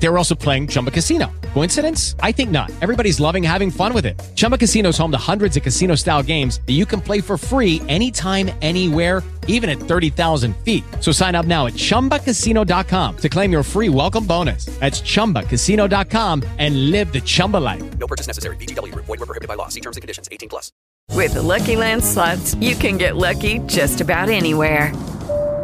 They were also playing Chumba Casino. Coincidence? I think not. Everybody's loving having fun with it. Chumba Casino is home to hundreds of casino style games that you can play for free anytime, anywhere, even at 30,000 feet. So sign up now at chumbacasino.com to claim your free welcome bonus. That's chumbacasino.com and live the Chumba life. No purchase necessary. VGW Group. Void were prohibited by law. See terms and conditions. 18 plus. With the Lucky Land slots, you can get lucky just about anywhere.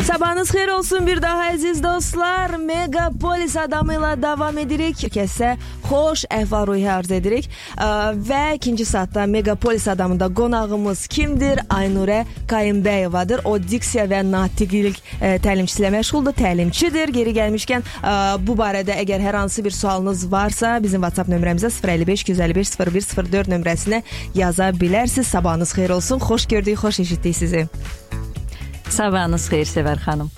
Sabahınız xeyir olsun bir daha əziz dostlar. Megapolis adamı ilə davam edirik. Kəsə xoş əhval-ruhiyyə arz edirik. Və ikinci saatda Megapolis adamında qonağımız kimdir? Aynurə Qayınbəyevadır. O diksiya və natiqlik təlimçisi ilə məşğuldur, təlimçidir. Geri gəlmişkən bu barədə əgər hər hansı bir sualınız varsa, bizim WhatsApp nömrəmizə 055 251 0104 nömrəsinə yaza bilərsiniz. Sabahınız xeyir olsun. Xoş gördük, xoş eşitdik sizi. Sabahınız xeyir Sevər xanım.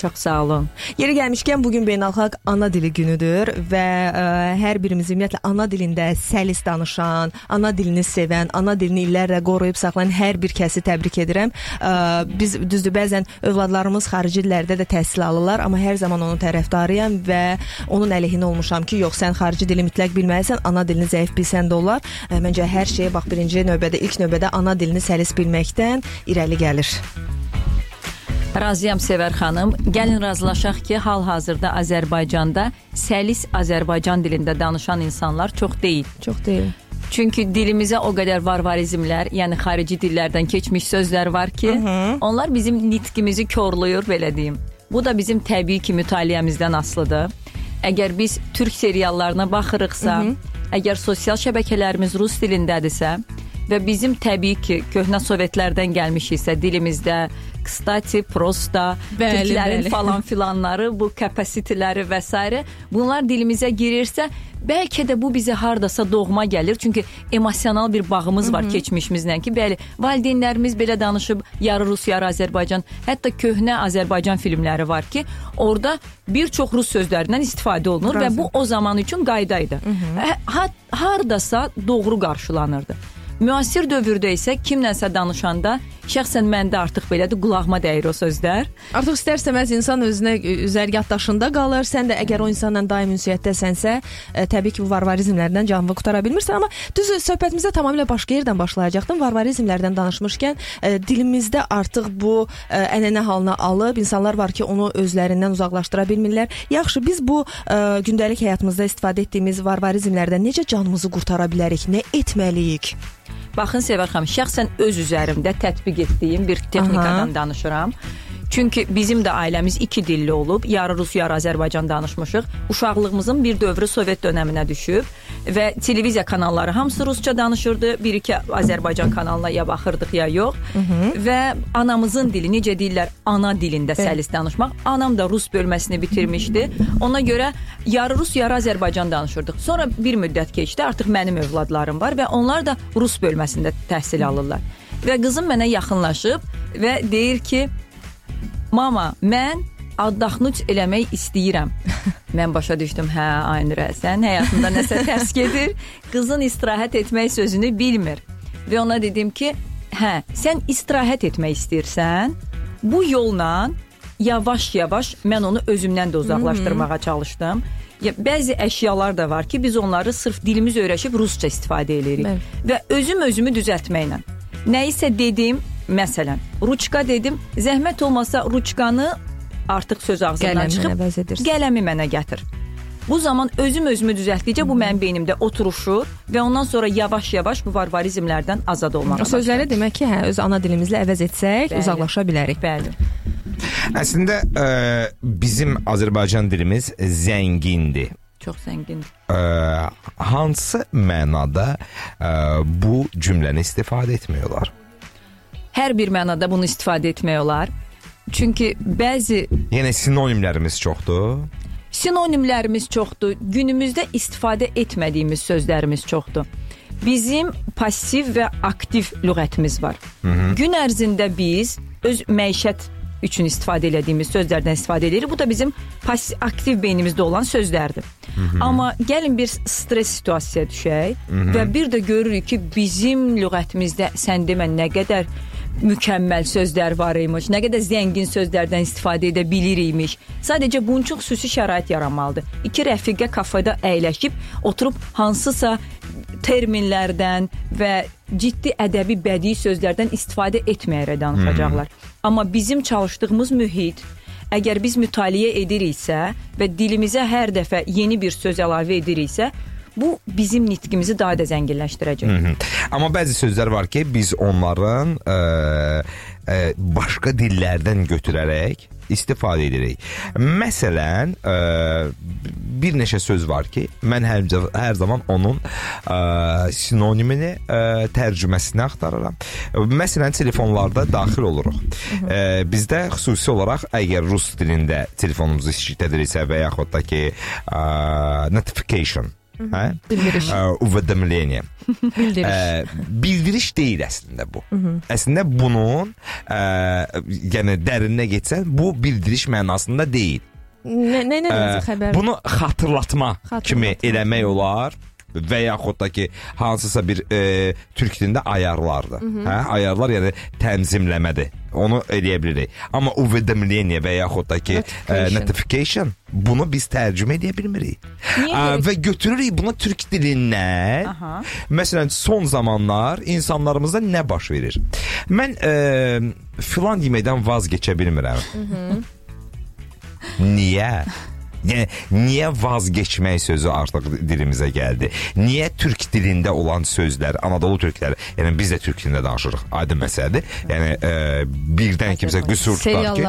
Çox sağ olun. Yeri gəlmişkən bu gün beynəlxalq ana dili günüdür və ə, hər birimiz ümumiyyətlə ana dilində səlis danışan, ana dilini sevən, ana dilini illərlə qoruyub saxlayan hər bir kəsi təbrik edirəm. Ə, biz düzdür bəzən övladlarımız xarici dillərdə də təhsil alırlar, amma hər zaman onun tərəfdarıyam və onun əleyhinə olmuşam ki, yox sən xarici dili mütləq bilməlisən, ana dilini zəif bilsən də olar. Ə, məncə hər şeyə bax birinci növbədə, ilk növbədə ana dilini səlis bilməkdən irəli gəlir. Razıyam Sevər xanım. Gəlin razılaşaq ki, hal-hazırda Azərbaycanda səlis Azərbaycan dilində danışan insanlar çox deyil. Çox deyil. Çünki dilimizə o qədər varvarizmlər, yəni xarici dillərdən keçmiş sözlər var ki, onlar bizim nitqimizi korlayır, belə deyim. Bu da bizim təbii ki, mütaliəmizdən asılıdır. Əgər biz türk seriallarına baxırıqsa, əgər sosial şəbəkələrimiz rus dilindədirsə və bizim təbii ki, köhnə sovetlərdən gəlmişiksə dilimizdə Kstati, prosta, Bəli, türklərin bəli. falan filanları, bu kapasiteləri və s. bunlar dilimizə girirsə, bəlkə də bu bizə hardasa doğma gəlir. Çünki emosional bir bağımız var keçmişimizlə ki, bəli, valideynlərimiz belə danışıb, yarı rus, yarı Azərbaycan, hətta köhnə Azərbaycan filmləri var ki, orada bir çox rus sözlərindən istifadə olunur və bu o zaman üçün qayda idi. Hə- ha- Hardasa doğru qarşılanırdı. Müasir dövrdə isə kimlənsə danışanda şəxsən məndə artıq belədir, qulağıma dəyir o sözlər. Artıq istər-istəməz insan özünə üzərgah daşında qalır. Sən də əgər o insanla daim ünsiyyətdəsənsə, ə, təbii ki, bu varvarizmlərdən canını qutara bilmirsən, amma düz söhbətimizə tamamilə başqa yerdən başlayacaqdım. Varvarizmlərdən danışmışkən ə, dilimizdə artıq bu ə, ənənə halına alıb insanlar var ki, onu özlərindən uzaqlaşdıra bilmirlər. Yaxşı, biz bu ə, gündəlik həyatımızda istifadə etdiyimiz varvarizmlərdən necə canımızı qurtara bilərik? Nə etməliyik? Baxın Sevər xanım, şəxsən öz üzərimdə tətbiq etdiyim bir texnikadan danışıram. Çünki bizim də ailəmiz iki dilli olub, yarı rus, yarı Azərbaycan danışmışıq. Uşaqlığımızın bir dövrü Sovet dövrünə düşüb və televiziya kanalları hamısı rusca danışırdı. Bir-iki Azərbaycan kanalına ya baxırdıq ya yox. Və anamızın dili necə deyirlər, ana dilində səlis danışmaq. Anam da rus bölməsini bitirmişdi. Ona görə yarı rus, yarı Azərbaycan danışırdıq. Sonra bir müddət keçdi, artıq mənim övladlarım var və onlar da rus bölməsində təhsil alırlar. Və qızım mənə yaxınlaşıb və deyir ki, Mama, mən addaxnuc eləmək istəyirəm. Mən başa düşdüm, hə, Aynurə, sən həyatında nəsə tərs gedir. Qızın istirahət etmək sözünü bilmir. Və ona dedim ki, hə, sən istirahət etmək istəyirsən, bu yolla yavaş-yavaş mən onu özümdən də uzaqlaşdırmağa çalışdım. Ya bəzi əşyalar da var ki, biz onları sırf dilimiz öyrəşib rusca istifadə edirik. Bəli. Və özüm özümü düzəltməklə. Nəyisə dedim, məsələn, ruçka dedim, zəhmət olmasa ruçkanı artıq söz ağzından Qələmlə çıxıb əvəz edirsən. qələmi mənə gətir. Bu zaman özüm özümü düzəltdikcə bu mənim beynimdə oturuşur və ondan sonra yavaş-yavaş bu varvarizmlərdən azad olmağa O sözləri demək ki, hə, öz ana dilimizlə əvəz etsək, Bəli. uzaqlaşa bilərik. Bəli. Əslində ə, bizim Azərbaycan dilimiz zəngindir. Çox zəngindir. Ə, hansı mənada ə, bu cümləni istifadə etmək olar? hər bir mənada bunu istifadə etmək olar. Çünki bəzi Yəni sinonimlərimiz çoxdur. sinonimlərimiz çoxdur. Günümüzdə istifadə etmədiyimiz sözlərimiz çoxdur. Bizim passiv və aktiv lüğətimiz var. Gün ərzində biz öz məişət üçün istifadə etdiyimiz sözlərdən istifadə edirik. Bu da bizim passiv aktiv beynimizdə olan sözlərdir. Amma gəlin bir stres situasiyaya düşək və bir də görürük ki, bizim lüğətimizdə sən demə nə qədər mükəmməl sözlər var imiş, nə qədər zəngin sözlərdən istifadə edə bilirikmiş. Sadəcə bunun üçün xüsusi şərait yaranmalıdır. İki rəfiqə kafeda əyləşib oturub hansısa terminlərdən və ciddi ədəbi bədii sözlərdən istifadə etməyərək danışacaqlar. Amma bizim çalışdığımız mühit əgər biz mütaliə ediriksə və dilimizə hər dəfə yeni bir söz əlavə ediriksə, bu bizim nitqimizi daha da zənginləşdirəcək. Hı. Amma bəzi sözlər var ki, biz onların ə, ə, başqa dillərdən götürərək istifadə edirik. Məsələn, ə, bir neçə söz var ki, mən hər, hər zaman onun ə, sinonimini, ə, tərcüməsini axtarıram. Məsələn, telefonlarda daxil oluruq. Ə, bizdə xüsusi olaraq əgər rus dilində telefonumuzu işlədiriksə və yaxud da ki, ə, notification Hə? Bildiriş. Uvədəmleniyə. Bildiriş. Bildiriş deyil əslində bu. Əslində bunun ə, yəni dərinə getsən bu bildiriş mənasında deyil. Nə nə nə xəbər? Bunu xatırlatma, xatırlatma kimi eləmək olar. Hı və yaxud da ki, hansısa bir e, türk dilində ayarlardır. Mhm. Hə, ayarlar yəni tənzimləmədir. Onu eləyə bilirik. Amma uvedomleniye və yaxud da ki e, notification, e, notification bunu biz tərcümə edə bilmirik. Niyə e, və götürürük bunu türk dilindən. Aha. Məsələn, son zamanlar insanlarımızda nə baş verir? Mən e, filan yeməkdən vaz keçə bilmirəm. Hı -hı. Niyə? Yəni niyə vazgeçmək sözü artıq dilimizə gəldi? Niyə türk dilində olan sözlər, Anadolu türkləri, yəni biz də türk dilində danışırıq, aydın məsələdir. Yəni e, birdən kimsə qüsur tutar ki,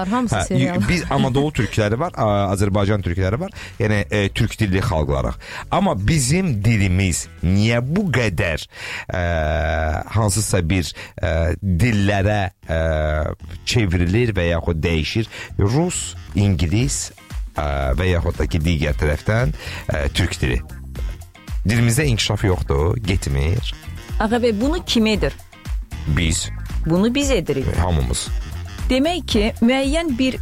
seriallar. biz Anadolu türkləri var, Azərbaycan türkləri var. Yəni e, türk dilli xalqlarıq. Amma bizim dilimiz niyə bu qədər e, hansısa bir e, dillərə e, çevrilir və yaxud dəyişir? Rus, ingilis və yaxud da ki digər tərəfdən ə, türk dili. Dilimizdə inkişaf yoxdur, getmir. Ağabey bunu kim edir? Biz Bunu biz edirik. hamımız. Demək ki, müəyyən bir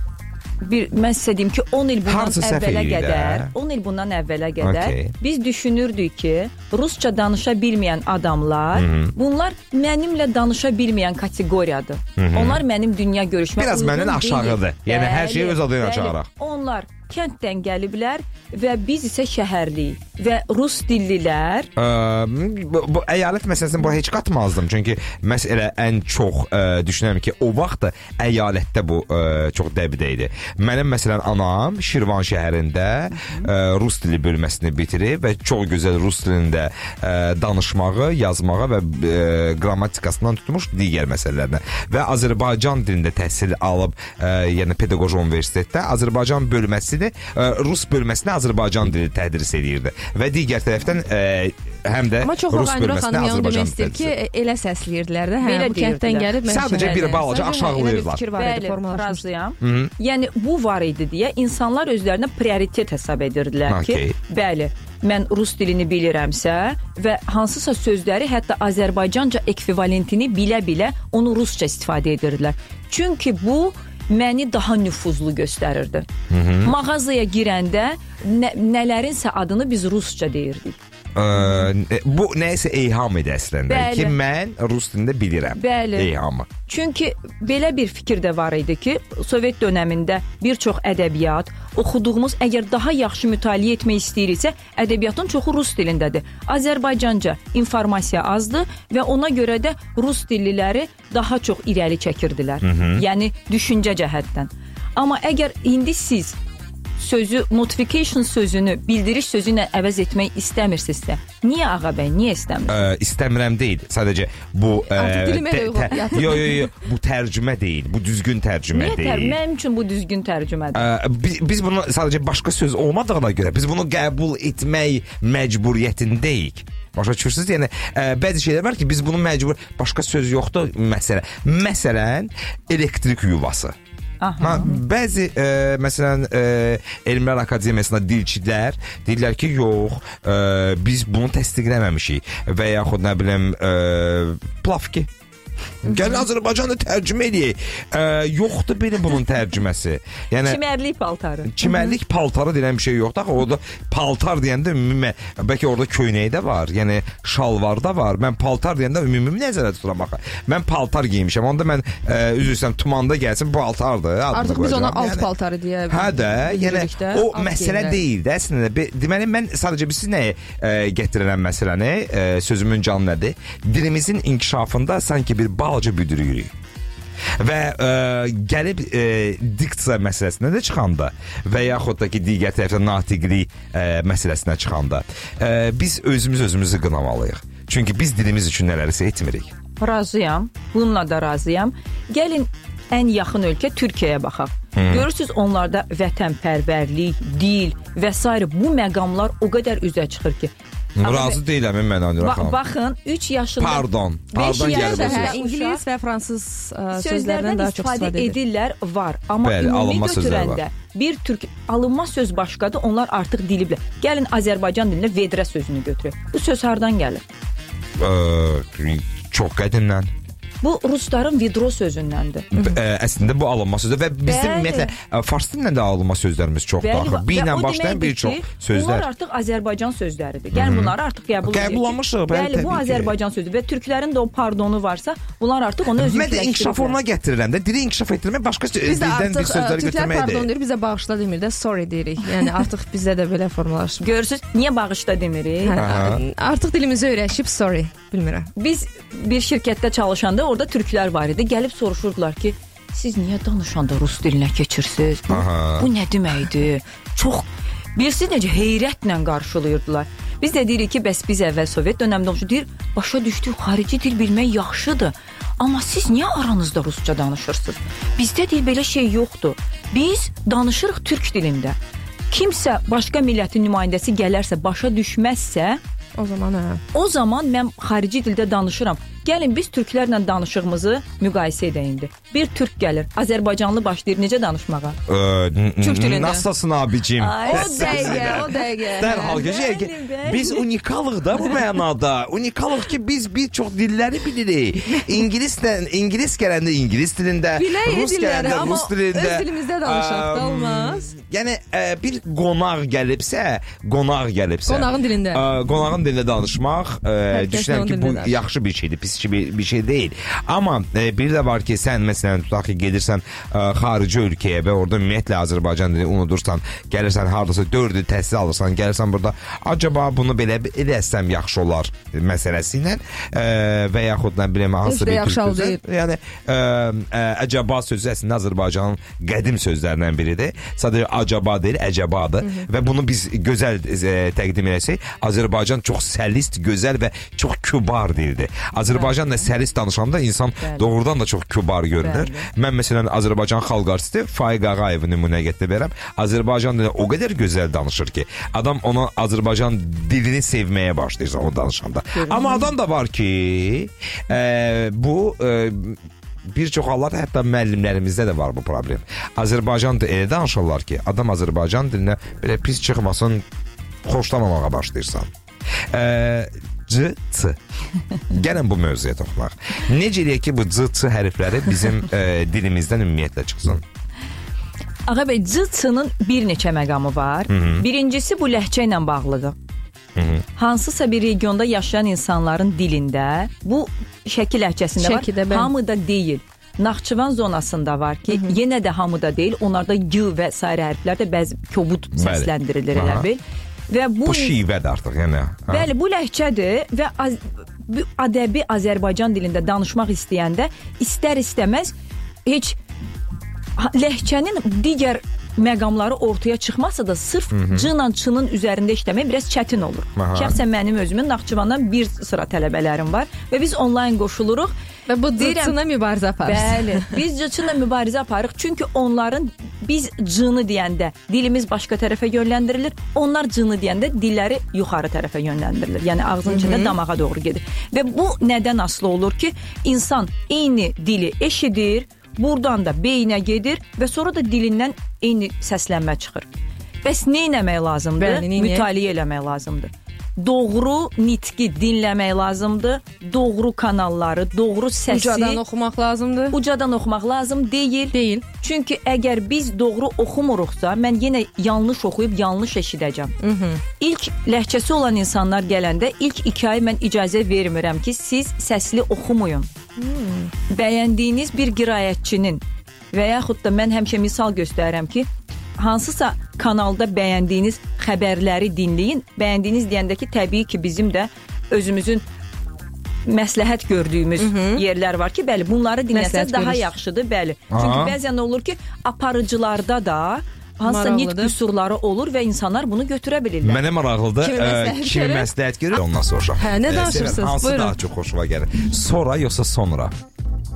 bir mən sizə deyim ki, 10 il bundan səhv əvvələ qədər, 10 il bundan əvvələ qədər Okey. biz düşünürdük ki, rusca danışa bilməyən adamlar, bunlar mənimlə danışa bilməyən kateqoriyadır. Onlar mənim dünya görüşümə Biraz məndən aşağıdır. Yəni hər şeyi öz adı ilə bəli. çağıraq. Onlar kənddən gəliblər və biz isə şəhərliyik və rus dillilər Ə, bu, bu əyalət məsələsini bura heç qatmazdım. Çünki məsələ ən çox ə, düşünürəm ki, o vaxt da əyalətdə bu ə, çox dəbidə idi. Mənim məsələn anam Şirvan şəhərində ə, rus dili bölməsini bitirib və çox gözəl rus dilində ə, danışmağı, yazmağı və ə, qrammatikasından tutmuş digər məsələlərlə və Azərbaycan dilində təhsil alıb, ə, yəni pedaqoji universitetdə Azərbaycan bölməsini ə, rus bölməsinə Azərbaycan dili tədris edirdi və digər tərəfdən ə, həm də Amma çox rus bölməsinə xanım Azərbaycan istəyir ki, elə səsləyirdilər də. Hə, Belə bu kənddən gəlib mən Sadəcə bir balaca aşağılayırlar. fikir var idi, Bəli, razıyam. Yəni bu var idi deyə insanlar özlərinə prioritet hesab edirdilər ki, bəli, mən rus dilini bilirəmsə və hansısa sözləri hətta Azərbaycanca ekvivalentini bilə-bilə onu rusca istifadə edirdilər. Çünki bu məni daha nüfuzlu göstərirdi. Mağazaya girəndə nə, nələrinsə adını biz rusca deyirdik. Ə, bu nəyisə eyham idi əslində Bəli. ki, mən rus dilində bilirəm. Bəli. Eyhamı. Çünki belə bir fikir də var idi ki, Sovet dövründə bir çox ədəbiyyat, oxuduğumuz əgər daha yaxşı mütaliə etmək istəyiriksə, ədəbiyyatın çoxu rus dilindədir. Azərbaycanca informasiya azdır və ona görə də rus dilliləri daha çox irəli çəkirdilər. Yəni düşüncə cəhətdən. Amma əgər indi siz sözü notification sözünü bildiriş sözü ilə əvəz etmək istəmirsinizsə, niyə ağa bəy, niyə istəmirsiniz? Ə, istəmirəm deyil. Sadəcə bu ə, dilimə də uyğun. Yo yo yo, bu tərcümə deyil. Bu düzgün tərcümə Niyə deyil. mənim üçün bu düzgün tərcümədir? Ə, biz, biz bunu sadəcə başqa söz olmadığına görə biz bunu qəbul etmək məcburiyyətindəyik. Başa düşürsüz? Yəni ə, bəzi şeylər var ki, biz bunu məcbur başqa söz yoxdur məsələ. Məsələn, elektrik yuvası. Aha. Ha, bəzi e, məsələn e, Elmlər Akademiyasında dilçilər deyirlər ki, yox, e, biz bunu təsdiqləməmişik və yaxud nə bilim e, plavki Gəlin Azərbaycanda tərcümə eləyək. E, yoxdur belə bunun tərcüməsi. Yəni Çimərlik paltarı. çimərlik paltarı deyilən bir şey yoxdur. Axı orada paltar deyəndə ümumi bəlkə orada köynəyi də var. Yəni şalvar da var. Mən paltar deyəndə ümumi nəzərdə tuturam axı. Mən paltar geymişəm. Onda mən e, üzr istəyirəm tumanda gəlsin paltardır. Artıq biz ona alt paltarı deyə Hə də, yəni o məsələ geyinirlər. deyil də əslində. Deməli mən sadəcə biz nəyə e, gətirirəm məsələni, e, sözümün canı nədir? Dilimizin inkişafında sanki bir balaca büdürüyürük. Və ə, gəlib ə, diksiya məsələsinə də çıxanda və yaxud da ki digər tərəfdən natiqlik ə, məsələsinə çıxanda ə, biz özümüz özümüzü qınamalıyıq. Çünki biz dilimiz üçün nələrisə etmirik. Razıyam. Bununla da razıyam. Gəlin ən yaxın ölkə Türkiyəyə baxaq. Görürsüz onlarda vətənpərvərlik, dil və s. bu məqamlar o qədər üzə çıxır ki. Razı deyiləm mən Anura Ba xanım. baxın 3 yaşında Pardon. Beş Pardon yaş gəlib Hə, ingilis və fransız ə, sözlərdən sözlərdən daha çox istifadə istifadə edir. edirlər var, amma Bəli, ümumi götürəndə var. bir türk alınma söz başqadır, onlar artıq diliblər. Gəlin Azərbaycan dilində vedrə sözünü götürək. Bu söz hardan gəlir? Ə, çox qədimdən. Bu rusların vidro sözündəndir. Ə, əslində bu alınma sözü və bizim ümumiyyətlə ə, fars dilində də alınma sözlərimiz çoxdur axı. va- B və ilə başlayan bir çox sözlər. Bunlar artıq Azərbaycan sözləridir. Yəni bunları artıq qəbul edirik. Qəbullanmışıq, bəli, Bəli, bu. Azərbaycan sözü və türklərin də o pardonu varsa, bunlar artıq onu özü Mən də inkişaf ona gətirirəm də. Dili inkişaf etdirmək başqa dildən bir artıq ə, sözləri türklər pardon götürməkdir. deyir, bizə bağışla demir də sorry deyirik. Yəni artıq bizdə də belə formalaşıb. Görürsüz, niyə bağışla demirik? Hə, artıq dilimizi öyrəşib sorry, bilmirəm. Biz bir şirkətdə çalışanda orada türklər var idi. Gəlib soruşurdular ki, siz niyə danışanda rus dilinə keçirsiniz? Bu, Aha. bu nə deməkdir? Çox bilirsiniz necə heyrətlə qarşılayırdılar. Biz də deyirik ki, bəs biz əvvəl Sovet dövründə olmuş deyir, başa düşdük, xarici dil bilmək yaxşıdır. Amma siz niyə aranızda rusca danışırsınız? Bizdə deyir belə şey yoxdur. Biz danışırıq türk dilində. Kimsə başqa millətin nümayəndəsi gələrsə, başa düşməzsə, O zaman hə. O zaman mən xarici dildə danışıram. Gəlin biz türklərlə danışığımızı müqayisə edək indi. Bir türk gəlir, Azərbaycanlı başlayır necə danışmağa? Türk dilində. Nasılsın abicim? Ay, O dəqiqə, o dəqiqə. Dərhal bəli. biz unikalıq da bu mənada. Unikalıq ki, biz bir çox dilləri bilirik. İngilislə, İngilis gələndə İngilis dilində, Bilək Rus gələndə Rus dilində. öz dilimizdə danışaq da olmaz. Yəni ə, bir qonaq gəlibsə, qonaq gəlibsə. Qonağın dilində. Ə, qonağın dilində danışmaq, ə, Hər kəs düşünürəm ki, bu yaxşı bir şeydir, pis bir, bir şey deyil. Amma ə, bir də var ki, sən məsələn tutaq ki, gedirsən ə, xarici ölkəyə və orada ümumiyyətlə Azərbaycan dilini unudursan, gəlirsən hardasa 4 il təhsil alırsan, gəlirsən burada acaba bunu belə eləsəm yaxşı olar məsələsi ilə ə, və yaxud nə bilim hansı bir türk sözü. Yəni ə, ə, əcəba sözü əslində Azərbaycanın qədim sözlərindən biridir. Sadəcə acaba deyil, əcəbadır və bunu biz gözəl ə, təqdim etsək, Azərbaycan çox səlist, gözəl və çox kübar dildir. Azərbaycanla səlis danışanda insan Bəli. doğrudan da çox kübar görünür. Bəli. Mən məsələn Azərbaycan xalq artisti Faiq Ağayevi nümunə gətirərəm. Azərbaycan dili o qədər gözəl danışır ki, adam ona Azərbaycan dilini sevməyə başlayır o danışanda. Amma adam da var ki, ə, bu ə, bir çox hallarda hətta müəllimlərimizdə də var bu problem. Azərbaycan dili elə danışırlar ki, adam Azərbaycan dilinə belə pis çıxmasın, xoşlamamağa başlayırsan. Ə, C, C. Gəlin bu mövzuya toxunaq. Necə eləyək ki, bu C, C hərfləri bizim ə, dilimizdən ümumiyyətlə çıxsın? Ağa bəy, cı-çının bir neçə məqamı var. Birincisi bu ləhcə ilə bağlıdır. Hansısa bir regionda yaşayan insanların dilində bu şəkil ləhcəsində Şəkidə, var. bəli. Hamıda deyil. Naxçıvan zonasında var ki, yenə də hamıda deyil. Onlarda y və sair hərflər də bəzi kobud səsləndirilir elə Aha. bil. Və bu, Bu şivədir artıq, yəni. Ha? Bəli, bu ləhcədir və az, bu ədəbi Azərbaycan dilində danışmaq istəyəndə istər-istəməz heç ha- ləhcənin digər məqamları ortaya çıxmasa da sırf c ilə ç-nın üzərində işləmək biraz çətin olur. Aha. Şəxsən mənim özümün Naxçıvandan bir sıra tələbələrim var və biz onlayn qoşuluruq. Və bu cıçına mübarizə aparır. Bəli, biz c-çınla mübarizə aparırıq çünki onların biz cını deyəndə dilimiz başqa tərəfə yönləndirilir. Onlar cını deyəndə dilləri yuxarı tərəfə yönləndirilir. Yəni ağzın içində damağa doğru gedir. Və bu nədən asılı olur ki, insan eyni dili eşidir, buradan da beyinə gedir və sonra da dilindən eyni səslənmə çıxır. Bəs nə etmək lazımdır? Bəli? Mütaliə eləmək lazımdır. Doğru nitqi dinləmək lazımdır. Doğru kanalları, doğru səsi Ucadan oxumaq lazımdır. ucadan oxumaq lazım deyil. Deyil. Çünki əgər biz doğru oxumuruqsa, mən yenə yanlış oxuyub yanlış eşidəcəm. İlk ləhcəsi olan insanlar gələndə ilk 2 ay mən icazə vermirəm ki, siz səsli oxumayın. Bəyəndiyiniz bir qiraətçinin və yaxud da mən həmişə misal göstərirəm ki, hansısa kanalda bəyəndiyiniz xəbərləri dinləyin. Bəyəndiyiniz deyəndə ki, təbii ki, bizim də özümüzün məsləhət gördüyümüz yerlər var ki, bəli, bunları dinləsəz daha görürsünüz. yaxşıdır, bəli. Çünki Aha. bəzən olur ki, aparıcılarda da hansısa nitq qüsurları olur və insanlar bunu götürə bilirlər. Mənə maraqlıdır. Kimi ə, məsləhət Kimi görür? məsləhət görür? Ondan soruşaq. Hə, nə Ə, danışırsınız? Hansı Buyurun. daha çox xoşuna gəlir? Sonra yoxsa sonra?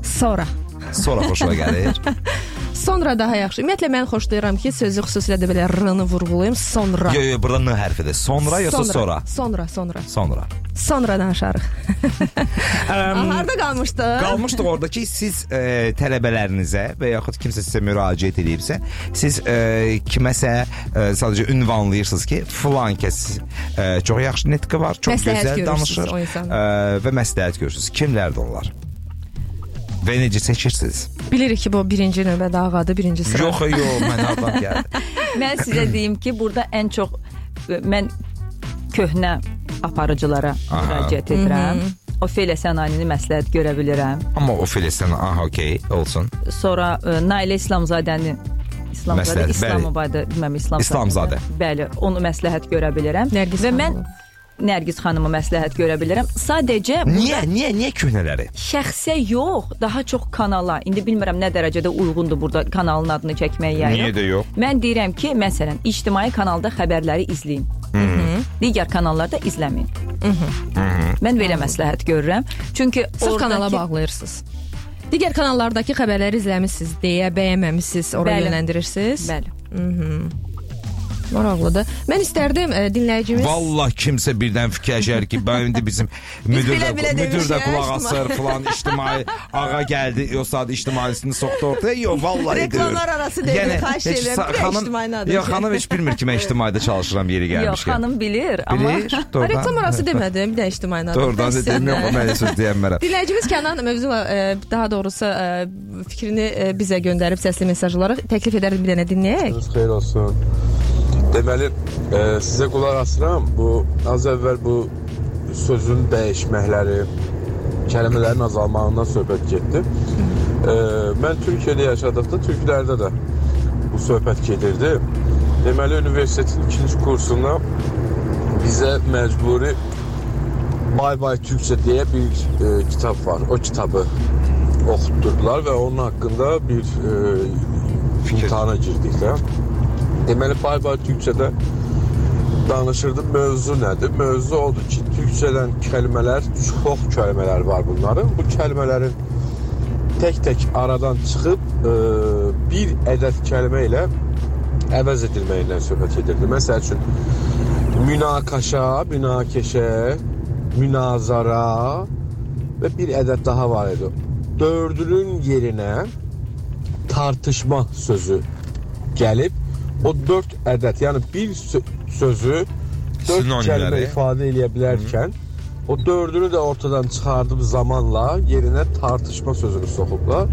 Sonra. Sonra xoşuna gəlir. Sonra daha yaxşı. Ümumiyyətlə mən xoşlayıram ki, sözü xüsusilə də belə r-nı vurğulayım. Sonra. Yo yo burada n hərfidir. Sonra yoxsa sonra? Sonra, sonra. Sonra. Sonra danışarıq. Harda qalmışdıq? Qalmışdıq orada ki, siz e, tələbələrinizə və yaxud kimsə sizə müraciət edibsə, siz e, kiməsə e, sadəcə ünvanlayırsınız ki, filan kəs e, çox yaxşı nitqi var, çox Məsləhət gözəl danışır e, və məsləhət görürsünüz. Kimlərdir onlar? Və necə seçirsiniz? Bilirik ki, bu birinci növbədə ağadır, birinci sıra. Yox, yox, mən hardan gəldi? Mən sizə deyim ki, burada ən çox ə, mən köhnə aparıcılara Aha. müraciət edirəm. Ofelia Sənayini məsləhət görə bilirəm. Amma o Filistin, aha, okey, olsun. Sonra ə, Nailə İslamzadəni İslamzadə. İslamobadə, bilməm İslamzadə. İslamzadə. Bəli, onu məsləhət görə bilirəm. Nərgiz və mən. Nərgiz xanımı məsləhət görə bilirəm. Sadəcə Niyə, niyə, niyə köhnələri? şəxsə yox, daha çox kanala. İndi bilmirəm nə dərəcədə uyğundur burada kanalın adını çəkmək yəni. Niyə də yox? Mən deyirəm ki, məsələn, ictimai kanalda xəbərləri izləyin. Digər kanallarda izləməyin. Mən belə məsləhət görürəm. Çünki Sırf kanala bağlayırsınız. Digər kanallardakı xəbərləri izləmisiniz deyə bəyənməmisiniz, ora Bəli. yönləndirirsiniz. Bəli. Maraqlıdır. Mən istərdim e, dinləyicimiz Vallah kimsə birdən fikirləşər ki, mən indi bizim müdür də, müdür də qulaq asır falan ictimai ağa gəldi, o saat ictimaisini soxdu ortaya. Yox, vallahi Reklamlar deyir. arası deyil, xahiş heç edirəm. xanım- ictimai adı. Yox, xanım heç bilmir ki, mən ictimaidə çalışıram yeri Yox, gəlmişkən. xanım bilir, amma doğrudan. reklam arası demədim, bir də ictimai adı. Doğrudan dedim, yox, o mənə söz deyənmərəm. Dinləyicimiz Kənan mövzula e, daha doğrusu e, fikrini bizə göndərib səsli mesaj olaraq təklif edərdim bir dənə dinləyək. Xeyir olsun. Deməli, e, sizə qulaq asıram. Bu az əvvəl bu sözün dəyişməkləri, kəlmələrin azalmağından söhbət getdi. E, mən Türkiyədə yaşadıqda türklərdə də bu söhbət gedirdi. Deməli, universitetin ikinci kursunda bizə məcburi Bay Bay Türkçe deyə bir e, kitab var. O kitabı oxutdurdular və onun haqqında bir e, imtahana girdik də. Deməli Bay Türkçədə danışırdı. Mövzu nədir? Mövzu odur ki, Türkçədən kəlmələr, çox kəlmələr var bunların. Bu kəlmələrin tək-tək aradan çıxıb e, bir ədəd kəlmə ilə əvəz edilməyindən söhbət edirdi. Məsəl üçün münakaşa, münakeşə, münazara və bir ədəd daha var idi. Dördünün yerinə tartışma sözü gəlib o 4 ədəd, yəni bir sö- sözü 4 Sinonimləri. kəlmə ifadə edə bilərkən o dördünü də ortadan çıxardıb zamanla yerinə tartışma sözünü soxublar.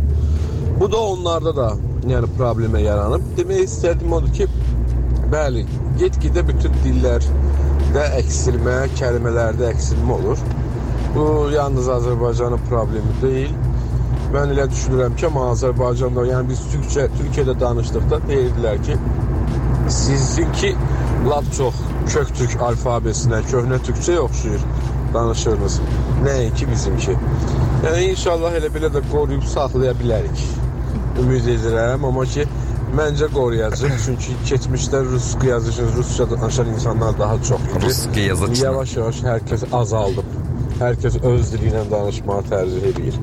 Bu da onlarda da yəni problemə yaranıb. Demək istədim odur ki, bəli, get-gedə bütün dillərdə əksilmə, kəlmələrdə əksilmə olur. Bu yalnız Azərbaycanın problemi deyil. Mən elə düşünürəm ki, amma Azərbaycanda, yəni biz Türkçə, Türkiyədə danışdıqda deyirdilər ki, sizinki lap çox kök türk alfabesinə, köhnə türkçəyə oxşuyur danışırınız. Nəinki bizimki. Yəni inşallah elə belə də qoruyub saxlaya bilərik. Ümid edirəm, amma ki məncə qoruyacaq. Çünki keçmişdə rus yazıcı, rusca danışan insanlar daha çox idi. Ruski yazıcı. Yavaş-yavaş hər kəs azaldıb. Hər kəs öz dili ilə danışmağı tərcih edir.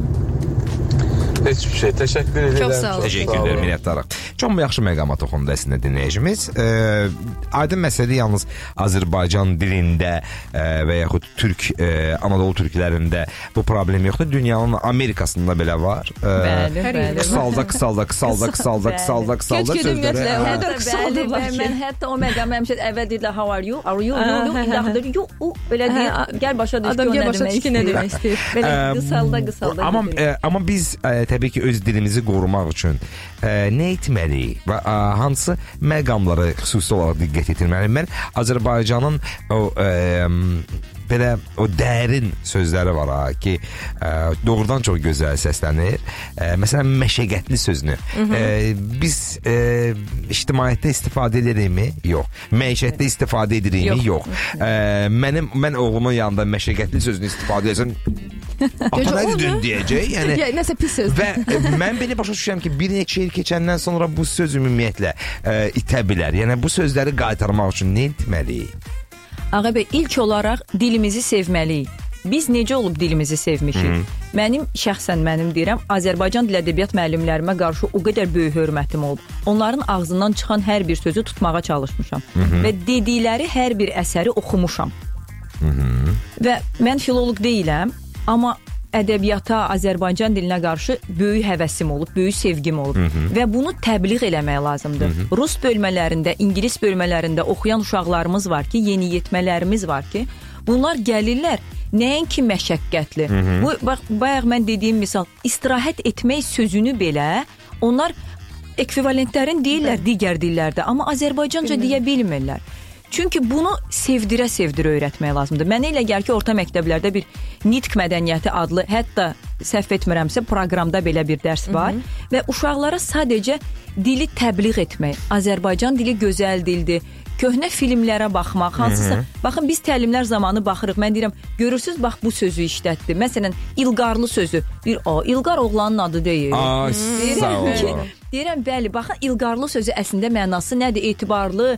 Hiçbir şey. Teşekkür ederim. Çok sağ olun. Təşəkkür edirəm, minnətdarıq. Çox yaxşı məqama toxundu əslində dinləyicimiz. E, aydın məsələdir yalnız Azərbaycan dilində e, və yaxud türk e, Anadolu türklərində bu problem yoxdur. Dünyanın Amerikasında belə var. E, Bəli, bəli. Qısalda, qısalda, qısalda, qısalda, qısalda, qısalda sözləri. bəli, ki. mən hətta o məqam həmişə əvvəl deyirlər how are you? Are you? İndi axırda you, u, belə deyir. Gəl başa düş ki, Adam o gəl nə başa demək düş ki, nə istəyir. Belə qısalda, qısalda. Amma e, amma biz e, təbii ki öz dilimizi qorumaq üçün e, nə etməliyik və e, hansı məqamlara xüsusi olaraq diqqət yetirməliyik? Mən Azərbaycanın o e, belə o dərin sözləri var ha ki, e, doğrudan çox gözəl səslənir. E, məsələn məşəqqətli sözünü e, biz e, ictimaiyyətdə istifadə edirikmi? Yox. Məişətdə istifadə edirikmi? Yox. E, mənim mən oğlumun yanında məşəqqətli sözünü istifadə etsəm Ata nə dedin deyəcək. Yəni Ya, nəsə pis söz. və e, mən belə başa düşürəm ki, bir neçə il keçəndən sonra bu söz ümumiyyətlə e, itə bilər. Yəni bu sözləri qaytarmaq üçün nə etməliyik? Ağa bəy, ilk olaraq dilimizi sevməliyik. Biz necə olub dilimizi sevmişik? Mənim şəxsən mənim deyirəm, Azərbaycan dil ədəbiyyat müəllimlərimə qarşı o qədər böyük hörmətim olub. Onların ağzından çıxan hər bir sözü tutmağa çalışmışam və dedikləri hər bir əsəri oxumuşam. Və mən filoloq deyiləm, amma ədəbiyyata, Azərbaycan dilinə qarşı böyük həvəsim olub, böyük sevgim olub və bunu təbliğ eləmək lazımdır. Rus bölmələrində, ingilis bölmələrində oxuyan uşaqlarımız var ki, yeniyetmələrimiz var ki, bunlar gəlirlər nəinki məşəqqətli. Bu bax bayaq mən dediyim misal, istirahət etmək sözünü belə onlar ekvivalentlərin deyirlər digər dillərdə, amma Azərbaycanca deyə bilmirlər. Çünki bunu sevdirə-sevdirə öyrətmək lazımdır. Mənə elə gəlir ki, orta məktəblərdə bir nitq mədəniyyəti adlı, hətta səhv etmirəmsə, proqramda belə bir dərs var Hı -hı. və uşaqlara sadəcə dili təbliğ etmək. Azərbaycan dili gözəl dildir. Köhnə filmlərə baxmaq, hansısa, Hı -hı. baxın biz təlimlər zamanı baxırıq. Mən deyirəm, görürsüz bax bu sözü işlətdi. Məsələn, İlqarlı sözü. Bir o, İlqar oğlanın adı deyil. Ay, sağ Deyirəm ki, ol. deyirəm bəli, baxın İlqarlı sözü əslində mənası nədir? Etibarlı,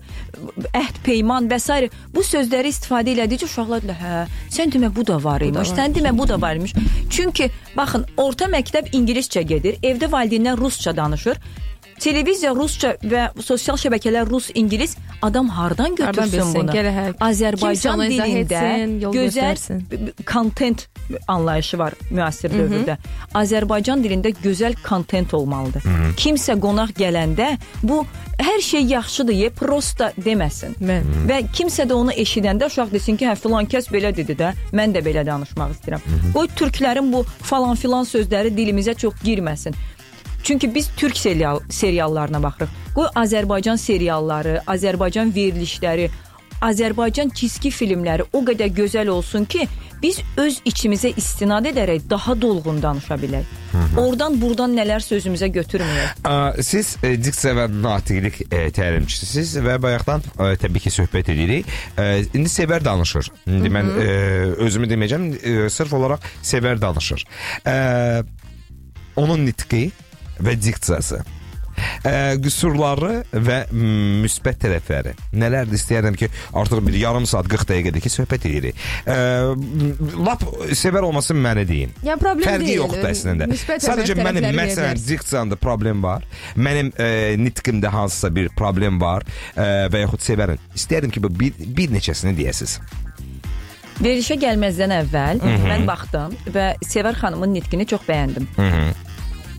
əhd peyman və s. bu sözləri istifadə elədikcə uşaqlar deyirlər, hə, sən demə bu da var imiş. Sən demə bu da var imiş. Çünki baxın, orta məktəb ingiliscə gedir, evdə valideynlər rusca danışır. Televiziya rusca və sosial şəbəkələr rus, ingilis adam hardan götürsün bilsin, bunu? gələ hə- Azərbaycan dilində etsin, gözəl göstərsin. kontent anlayışı var müasir dövrdə. Azərbaycan dilində gözəl kontent olmalıdır. Kimsə qonaq gələndə bu hər şey yaxşıdır, ye, prosta deməsin. Mən. Və kimsə də onu eşidəndə uşaq desin ki, hə filan kəs belə dedi də, mən də belə danışmaq istəyirəm. Qoy türklərin bu falan filan sözləri dilimizə çox girməsin. Çünki biz türk serial seriallarına baxırıq. Qoy Azərbaycan serialları, Azərbaycan verilişləri, Azərbaycan cizgi filmləri o qədər gözəl olsun ki, biz öz içimizə istinad edərək daha dolğun danışa bilək. Oradan buradan nələr sözümüzə götürməyək. Siz e, diksiya və natiqlik e, təlimçisiniz və bayaqdan e, təbii ki söhbət edirik. E, indi sevər danışır. İndi mən e, özümü deməyəcəm, e, sırf olaraq sevər danışır. E, onun nitqi və diksiyası. Ə, qüsurları və müsbət tərəfləri. Nələrdir istəyirəm ki, artıq bir yarım saat 40 dəqiqədir ki, söhbət edirik. Ə, lap sevər olması mənə deyin. Yəni problem Fərqi deyil. yoxdur əslində. Müsbət Sadəcə mənim məsələn diksiyamda problem var. Mənim e, nitqimdə hansısa bir problem var e, və yaxud sevərin. İstəyirəm ki, bu bir, bir neçəsini deyəsiz. Verilişə gəlməzdən əvvəl mən baxdım və Sevər xanımın nitqini çox bəyəndim.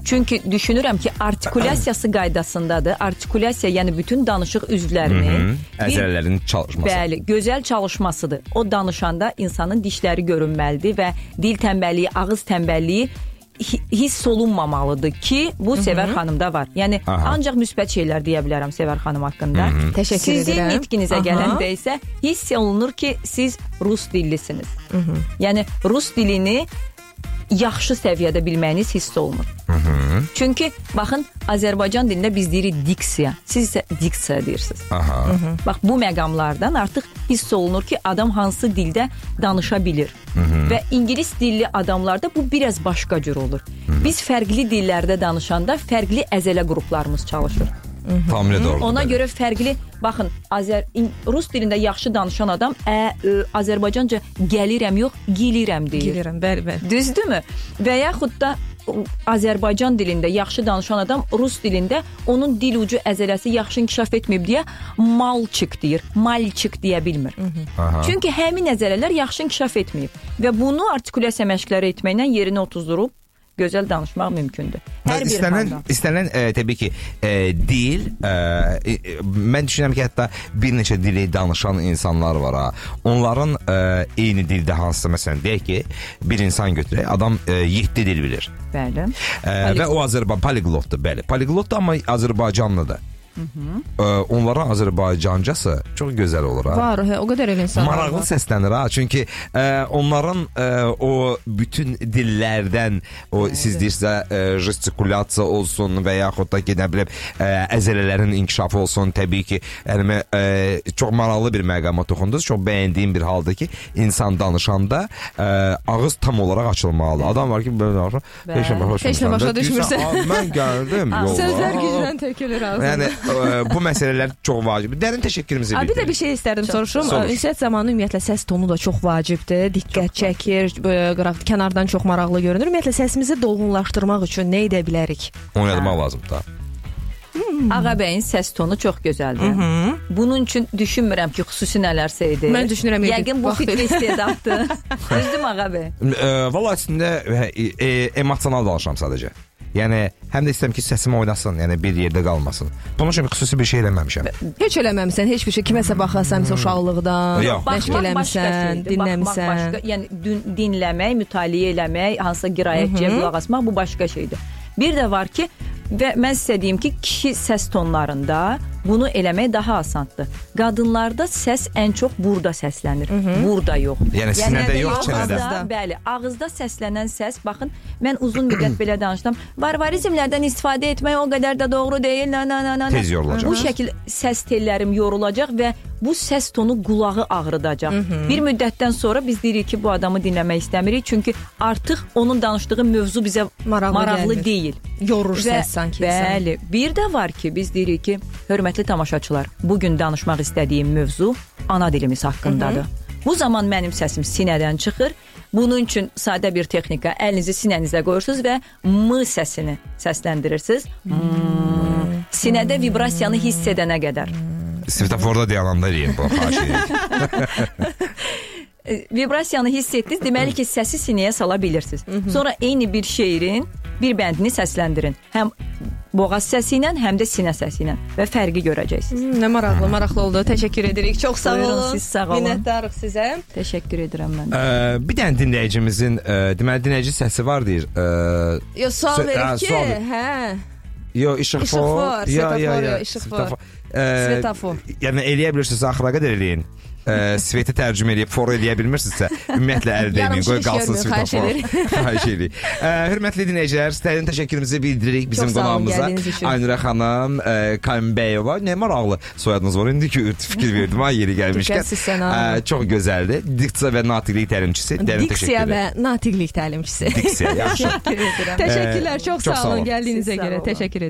Çünki düşünürəm ki, artikulyasiyası qaydasındadır. Artikulyasiya, yəni bütün danışıq üzvlərinin bir Əzələlərin çalışması. Bəli, gözəl çalışmasıdır. O danışanda insanın dişləri görünməlidir və dil tənbəlliyi, ağız tənbəlliyi hi- hiss olunmamalıdır ki, bu Sevər xanımda var. Yəni Aha. ancaq müsbət şeylər deyə bilərəm Sevər xanım haqqında. Təşəkkür Sizin edirəm. nitqinizə Aha. gələndə isə hiss olunur ki, siz rus dillisiniz. Yəni rus dilini yaxşı səviyyədə bilməyiniz hiss olunur. Çünki baxın Azərbaycan dilində biz deyirik diksiya, siz isə diksiya deyirsiniz. Aha. Bax bu məqamlardan artıq hiss olunur ki, adam hansı dildə danışa bilir. Və ingilis dilli adamlarda bu biraz başqa cür olur. Biz fərqli dillərdə danışanda fərqli əzələ qruplarımız çalışır. Tamamilə doğru. Ona görə fərqli baxın Azər rus dilində yaxşı danışan adam ə, ö, Azərbaycanca gəlirəm yox, gilirəm deyir. Gəlirəm, bəli, bəli. Düzdürmü? Və yaxud da Azərbaycan dilində yaxşı danışan adam rus dilində onun dil ucu əzələsi yaxşı inkişaf etməyib deyə malçık deyir, malçık deyə bilmir. Aha. Çünki həmin əzələlər yaxşı inkişaf etməyib və bunu artikulyasiya məşqləri etməklə yerinə otuzdurub gözəl danışmaq mümkündür. Hər bir istənilən, halda. istənilən e, təbii ki, e, dil, e, e, mən düşünürəm ki, hətta bir neçə dili danışan insanlar var ha. Onların e, eyni dildə hansısa məsələn deyək ki, bir insan götürək, adam 7 dil bilir. Bəli. E, və o Azərbaycan poliglotdur, bəli. Poliglotdur amma Azərbaycanlıdır. E, onların Azərbaycancası çox gözəl olur ha. Var, hə, o qədər elə insanlar Maraqlı var. səslənir ha. Çünki e, onların e, o bütün dillərdən o siz deyirsə e, gestikulyasiya olsun və yaxud da ki, nə bilim e, əzələlərin inkişafı olsun, təbii ki, yəni e, çox maraqlı bir məqama toxundunuz. Çox bəyəndiyim bir haldır ki, insan danışanda e, ağız tam olaraq açılmalı. Adam var ki, belə danışır. Heç nə başa düşmürsən. "Aa, Mən gəldim yolla. Sözlər güclə tökülür ağzına. Yəni e, bu məsələlər çox vacib. Dərin təşəkkürümüzü Abi bir də bir şey istərdim soruşum. Soruş. Ünsiyyət zamanı ümumiyyətlə səs tonu da çox vacibdir. Diqqət çəkir, belə qıraq kənardan çox maraqlı görünür. Ümumiyyətlə səsimizi dolğunlaşdırmaq üçün nə edə bilərik? Oynatmaq lazımdır. da. Ağabəyin səs tonu çox gözəldir. Bunun üçün düşünmürəm ki, xüsusi nələrsə idi. Mən düşünürəm, Yəqin bu fitri istedaddır. Düzdür Ağabey? E, Valla əslində e, e, emosional danışıram sadəcə. Yəni həm də istəyirəm ki, səsim oynasın, yəni bir yerdə qalmasın. Bunun üçün xüsusi bir şey eləməmişəm. Heç eləməmisən, heç bir şey kiməsə baxasan, məsələn uşaqlıqdan, məşq eləmisən, şeydir, baxmaq dinləmisən. başqa. Yəni din, dinləmək, mütaliə eləmək, hansısa qiraətçiyə qulaq asmaq bu başqa şeydir. Bir də var ki, və mən sizə deyim ki, kişi səs tonlarında bunu eləmək daha asandır. Qadınlarda səs ən çox burada səslənir. Burada yox. Yəni sinədə yox, çənədə. Ağızda, bəli, ağızda səslənən səs, baxın, mən uzun müddət belə danışdım. Varvarizmlərdən istifadə etmək o qədər də doğru deyil. Na, na, na, na, na. Tez yorulacaq. Bu şəkil səs tellərim yorulacaq və bu səs tonu qulağı ağrıdacaq. Bir müddətdən sonra biz deyirik ki, bu adamı dinləmək istəmirik, çünki artıq onun danışdığı mövzu bizə Maraqlı maraqlı gəlmir. deyil. Yorur Və- səs sanki. Bəli. Bir də var ki, biz deyirik ki, hörmətli tamaşaçılar, bu gün danışmaq istədiyim mövzu ana dilimiz haqqındadır. Bu zaman mənim səsim sinədən çıxır. Bunun üçün sadə bir texnika, əlinizi sinənizə qoyursunuz və m səsini səsləndirirsiniz. Hmm. Sinədə vibrasiyanı hiss edənə qədər. Svetoforda dayananda eləyim bu xahiş edirəm. E, Vibrasiyanı hiss etdiniz, deməli ki, səsi sinəyə sala bilirsiniz. Sonra eyni bir şeirin bir bəndini səsləndirin. Həm boğaz səsi ilə, həm də sinə səsi ilə və fərqi görəcəksiniz. Hmm, Nə maraqlı, maraqlı oldu. Təşəkkür edirik. Çox sağ Buyurun, olun. siz sağ olun. Minnətdarıq sizə. Təşəkkür edirəm mən. Ə, bir dənə dinləyicimizin ə, deməli dinləyici səsi var deyir. Ə, Yo, sual verir ki, hə. Yo, işıq İşıq for. var, svetofor, yo, işıq var. Ə, Svetofor. Yəni eləyə bilirsiniz axıra qədər eləyin. Ə, sveti tərcümə edib for eləyə bilmirsinizsə, ümumiyyətlə əl dəyməyin, qoy qalsın svetofor. Xahiş edirik. Ə, hörmətli dinləyicilər, sizlərin təşəkkürümüzü bildiririk bizim qonağımıza. Aynura xanım, ə, Kambəyova. Nə maraqlı soyadınız var. İndi ki fikir verdim ha yeri gəlmişkən. Ə, çox gözəldir. Diksiya və natiqlik təlimçisi. Dərin Diksiya təşəkkür və edirəm. natiqlik təlimçisi. Diksiya, yaxşı. Təşəkkürlər, çox sağ olun gəldiyinizə görə. Təşəkkür edirəm.